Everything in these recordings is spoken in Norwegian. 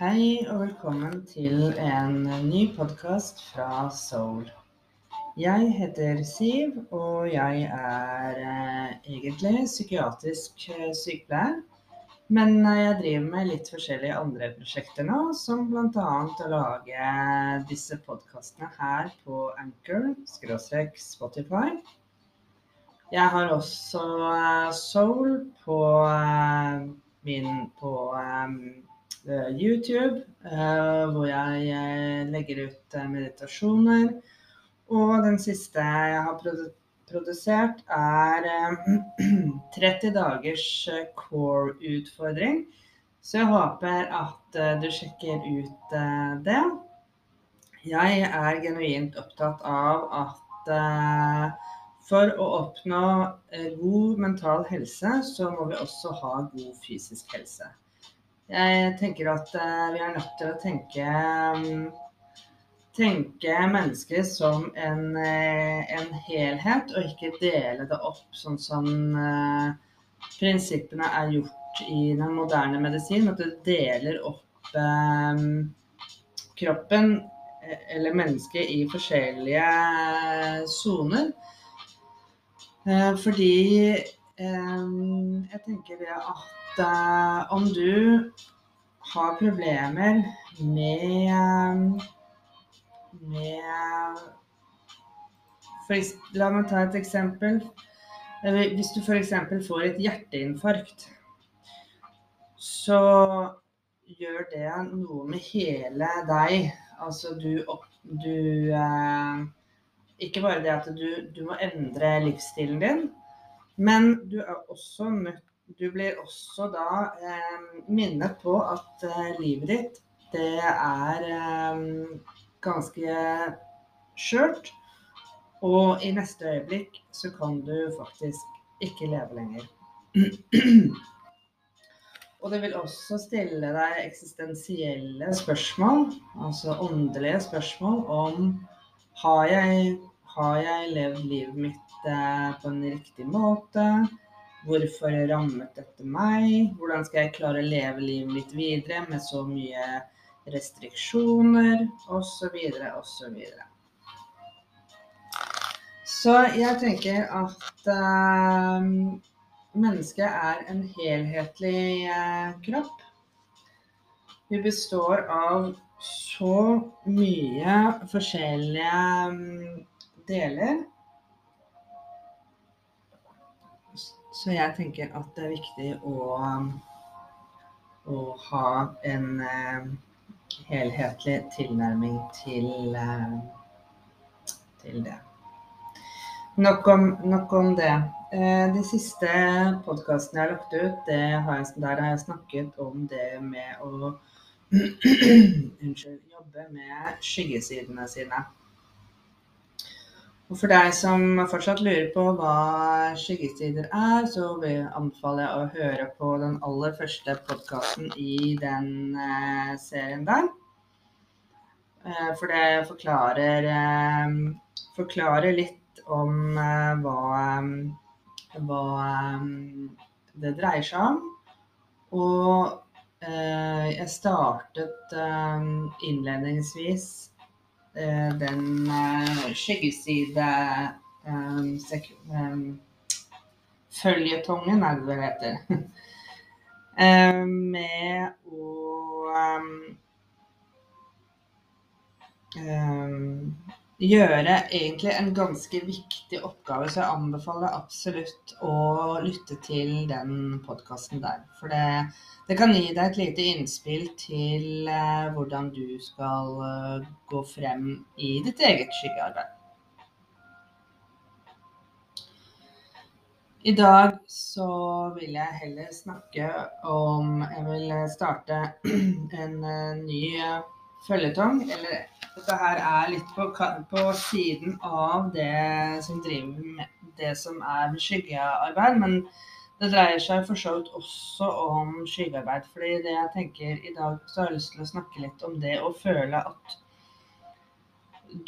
Hei og velkommen til en ny podkast fra Soul. Jeg heter Siv, og jeg er eh, egentlig psykiatrisk eh, sykepleier. Men eh, jeg driver med litt forskjellige andre prosjekter nå, som bl.a. å lage disse podkastene her på Anchor, skråstrek Spotify. Jeg har også Soul på min på YouTube, eh, hvor jeg eh, legger ut eh, meditasjoner. Og den siste jeg har produsert, er eh, 30 dagers eh, core-utfordring. Så jeg håper at eh, du sjekker ut eh, det. Jeg er genuint opptatt av at eh, for å oppnå eh, god mental helse, så må vi også ha god fysisk helse. Jeg tenker at eh, vi er nødt til å tenke mm, tenke mennesket som en, eh, en helhet, og ikke dele det opp sånn som eh, prinsippene er gjort i den moderne medisin. At du deler opp kroppen eller mennesket i forskjellige soner. Fordi jeg tenker det at eh, om du har problemer med med for, La meg ta et eksempel. Hvis du f.eks. får et hjerteinfarkt, så gjør det noe med hele deg. Altså du, du eh, Ikke bare det at du, du må endre livsstilen din, men du er også nødt Du blir også da eh, minnet på at eh, livet ditt, det er eh, ganske skjørt. Og i neste øyeblikk så kan du faktisk ikke leve lenger. Og det vil også stille deg eksistensielle spørsmål, altså åndelige spørsmål om har jeg, har jeg levd livet mitt eh, på en riktig måte? Hvorfor rammet dette meg? Hvordan skal jeg klare å leve livet mitt videre med så mye restriksjoner osv. osv. Så jeg tenker at uh, mennesket er en helhetlig uh, kropp. Vi består av så mye forskjellige um, deler. Så jeg tenker at det er viktig å, å ha en eh, helhetlig tilnærming til, eh, til det. Nok om, nok om det. Eh, De siste podkastene jeg har lagt ut, har jeg, der har jeg snakket om det med å unnskyld, jobbe med skyggesidene sine. Og for deg som fortsatt lurer på hva skyggesider er, så anbefaler jeg å høre på den aller første podkasten i den eh, serien der. Eh, for det forklarer, eh, forklarer litt om eh, hva, hva eh, det dreier seg om. Og eh, jeg startet eh, innledningsvis eh, den eh, skyggeside eh, sek, eh, er det det heter. med å eh, gjøre egentlig en ganske viktig oppgave, så jeg anbefaler absolutt å lytte til den podkasten der. For det, det kan gi deg et lite innspill til eh, hvordan du skal eh, gå frem i ditt eget skyggearbeid. I dag så vil jeg heller snakke om Jeg vil starte en eh, ny eh, føljetong. Eller dette her er litt på, på siden av det som driver med det som er skyggearbeid. Men det dreier seg for så vidt også om skyggearbeid. fordi det jeg tenker i dag, så har jeg lyst til å snakke litt om det å føle at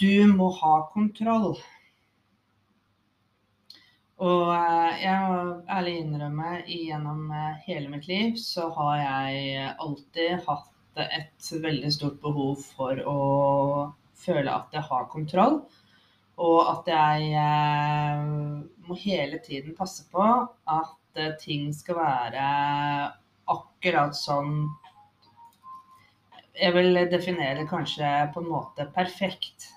du må ha kontroll. Og eh, jeg må ærlig innrømme, gjennom eh, hele mitt liv så har jeg alltid hatt et veldig stort behov for å føle at jeg har kontroll. Og at jeg eh, må hele tiden passe på at eh, ting skal være akkurat sånn Jeg vil definere kanskje på en måte perfekt.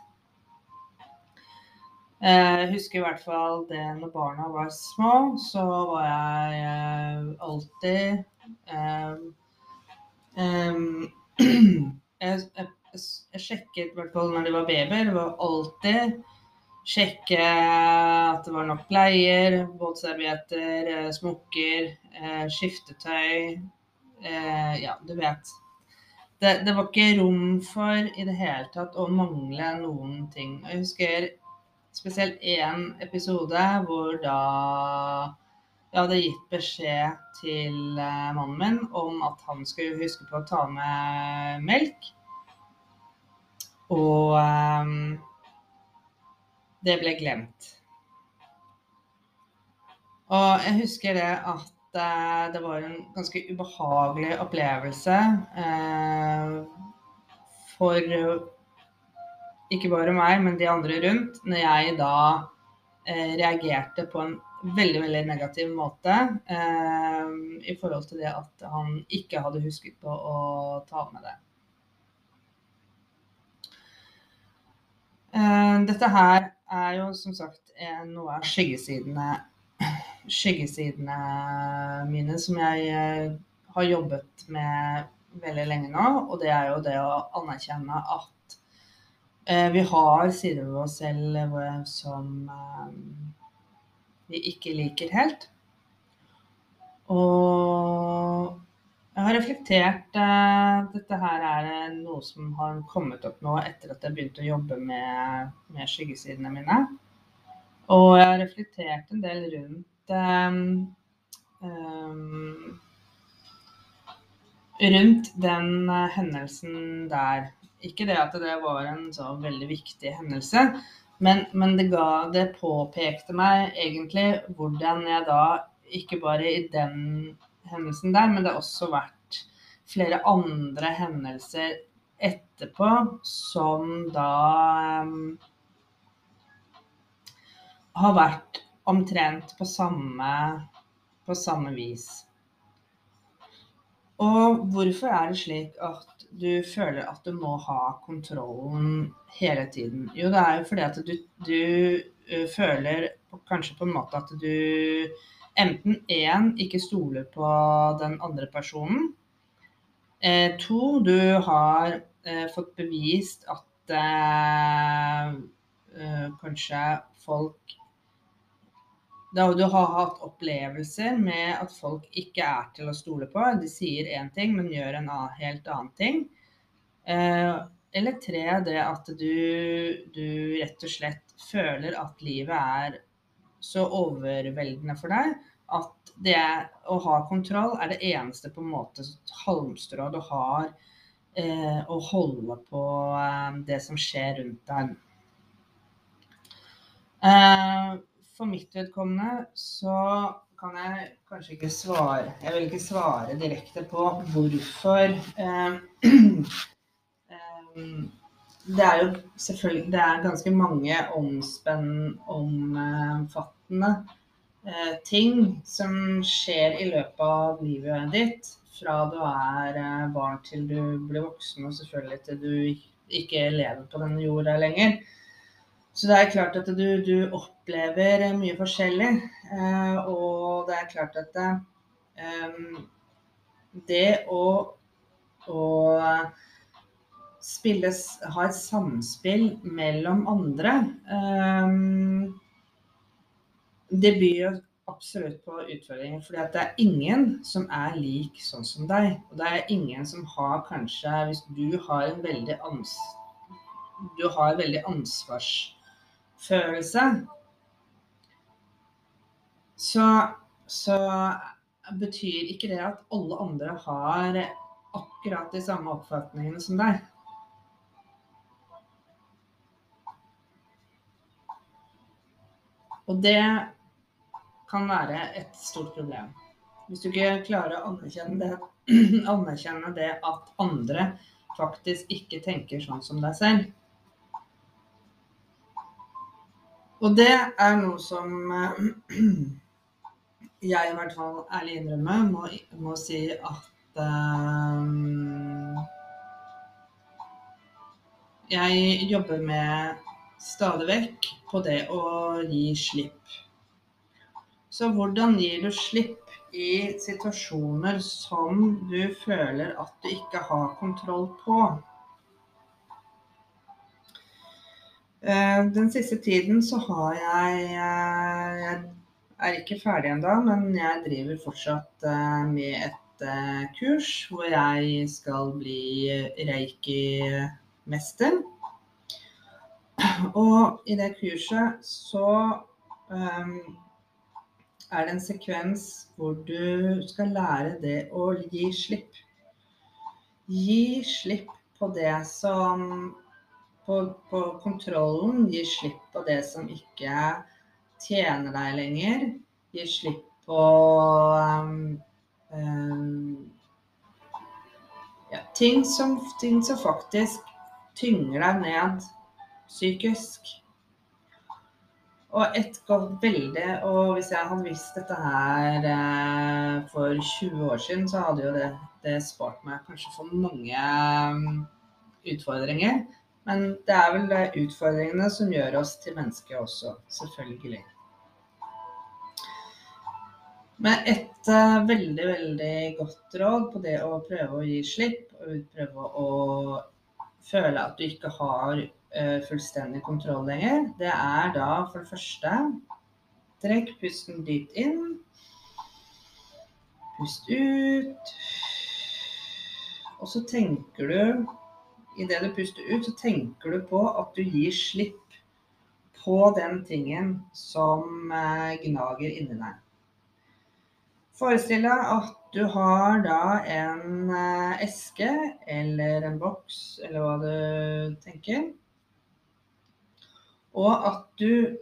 Eh, jeg husker i hvert fall det når barna var små, så var jeg eh, alltid jeg, jeg, jeg, sjekket i hvert fall når de var babyer, det var alltid sjekke at det var nok bleier, våtservietter, smokker, skiftetøy. Ja, du vet. Det, det, var ikke rom for i det hele tatt å mangle noen ting. Jeg husker spesielt én episode hvor da jeg hadde gitt beskjed til eh, mannen min om at han skulle huske på å ta med melk. Og um, det ble glemt. Og jeg husker det at uh, det var en ganske ubehagelig opplevelse uh, for ikke bare meg, men de andre rundt, når jeg da uh, reagerte på en veldig veldig negativ måte eh, i forhold til det at han ikke hadde husket på å ta med det. Eh, dette her er jo som sagt noe av skyggesidene, skyggesidene mine som jeg eh, har jobbet med veldig lenge nå. Og det er jo det å anerkjenne at Eh, vi har sider ved oss selv som eh, vi ikke liker helt. Og jeg har reflektert uh, Dette her er noe som har kommet opp nå etter at jeg begynte å jobbe med, med skyggesidene mine. Og jeg har reflektert en del rundt um, Rundt den hendelsen der. Ikke det at det var en så veldig viktig hendelse, men, men det, ga, det påpekte meg egentlig hvordan jeg da, ikke bare i den hendelsen der, men det har også vært flere andre hendelser etterpå som da um, har vært omtrent på samme, på samme vis. Og hvorfor er det slik at du føler at du må ha kontrollen hele tiden? Jo, det er jo fordi at du, du føler kanskje på en måte at du enten én ikke stoler på den andre personen. Eh, to, du har eh, fått bevist at eh kanskje folk da du har hatt opplevelser med at folk ikke er til å stole på. De sier én ting, men gjør en helt annen ting. Eh, eller tre, det at du, du, rett og slett føler at livet er så overveldende for deg at det å ha kontroll er det eneste på en måte halmstrået du har eh, å holde på eh, det som skjer rundt deg. Eh, for mitt vedkommende så kan jeg kanskje ikke svare Jeg vil ikke svare direkte på hvorfor eh, eh, Det er jo selvfølgelig Det er ganske mange omfattende eh, ting som skjer i løpet av livet ditt. Fra du er barn til du blir voksen, og selvfølgelig til du ikke lever på denne jorda lenger. Så det er klart at du, du opplever mye forskjellig. Eh, og det er klart at eh, det å, å spilles, ha et samspill mellom andre eh, Det byr jo absolutt på utfordringer. For det er ingen som er lik sånn som deg. Og det er ingen som har kanskje Hvis du har en veldig, ans, du har veldig ansvars følelse, så, så betyr ikke det at alle andre har akkurat de samme oppfatningene som deg. Og det kan være et stort problem. Hvis du ikke klarer å anerkjenne det, anerkjenne det at andre faktisk ikke tenker sånn som deg selv. Og det er noe som eh, jeg i hvert fall ærlig innrømme må, må si at um, Jeg jobber med stadig vekk på det å gi slipp. Så hvordan gir du slipp i situasjoner som du føler at du ikke har kontroll på? Den siste tiden så har jeg eh, Jeg er ikke ferdig ennå, men jeg driver fortsatt eh, med et kurs hvor jeg skal bli reiki-mester. Og i det kurset så um, er det en sekvens hvor du skal lære det å gi slipp. Gi slipp på det som på, på kontrollen, gi slipp på det som ikke tjener deg lenger. Gi slipp på um, um, ja, ting, som, ting som faktisk tynger deg ned psykisk. Og et godt bilde Og hvis jeg hadde visst dette her eh, for 20 år siden, så hadde jo det, det spart meg kanskje for mange um, utfordringer. Men det er vel de utfordringene som gjør oss til mennesker også, selvfølgelig. Men et uh, veldig, veldig godt råd på det å prøve å gi slipp, og prøve å føle at du ikke har uh, fullstendig kontroll lenger, det er da for det første Trekk pusten dypt inn. Pust ut. Og så tenker du idet du puster ut, så tenker du på at du gir slipp på den tingen som eh, gnager inni deg. Forestill deg at du har da en eh, eske eller en boks, eller hva du tenker. Og at du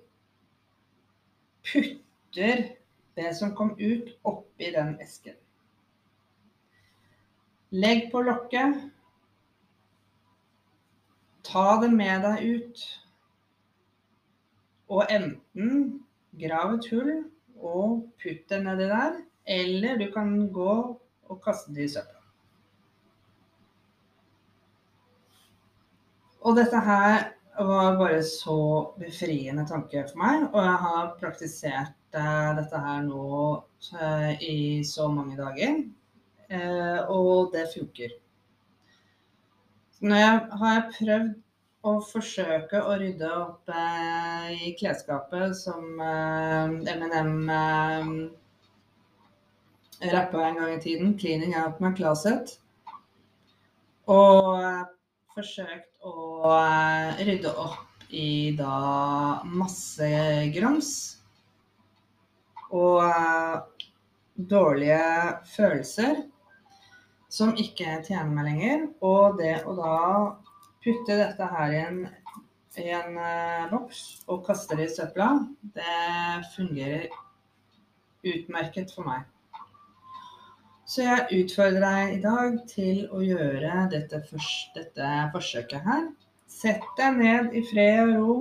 putter det som kom ut, oppi den esken. Legg på lokket Ta det med deg ut. Og enten grav et hull og putt det nedi der, eller du kan gå og kaste det i søpla. Og dette her var bare så befriende tanke for meg, og jeg har praktisert uh, dette her nå uh, i så mange dager. Uh, og det funker. Nå har jeg prøvd å forsøke å rydde opp eh, i klesskapet som eh, MNM eh, rappa en gang i tiden. 'Cleaning out my closet'. Og eh, forsøkt å eh, rydde opp i da masse grums. Og eh, dårlige følelser som ikke tjener meg lenger. Og det å da putte dette her i en, i en uh, boks og kaste det i søpla, det fungerer utmerket for meg. Så jeg utfordrer deg i dag til å gjøre dette, dette forsøket her. Sett deg ned i fred og ro.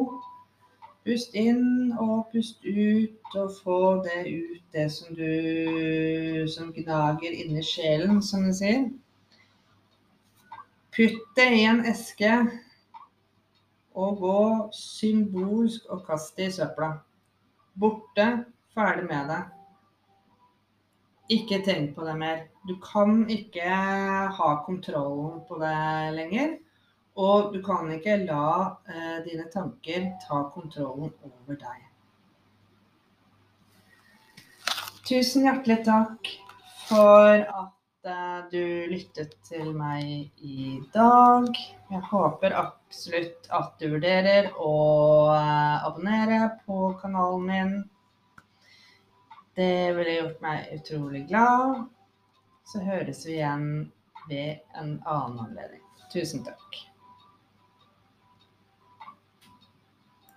Pust inn og pust ut, og få det ut, det som du Som gnager inni sjelen, som de sier. Putt det i en eske, og gå symbolsk og kast det i søpla. Borte, ferdig med det. Ikke tenk på det mer. Du kan ikke ha kontrollen på det lenger. Og du kan ikke la eh, dine tanker ta kontrollen over deg. Tusen hjertelig takk for at eh, du lyttet til meg i dag. Jeg håper absolutt at du vurderer å eh, abonnere på kanalen min. Det ville gjort meg utrolig glad. Så høres vi igjen ved en annen anledning. Tusen takk.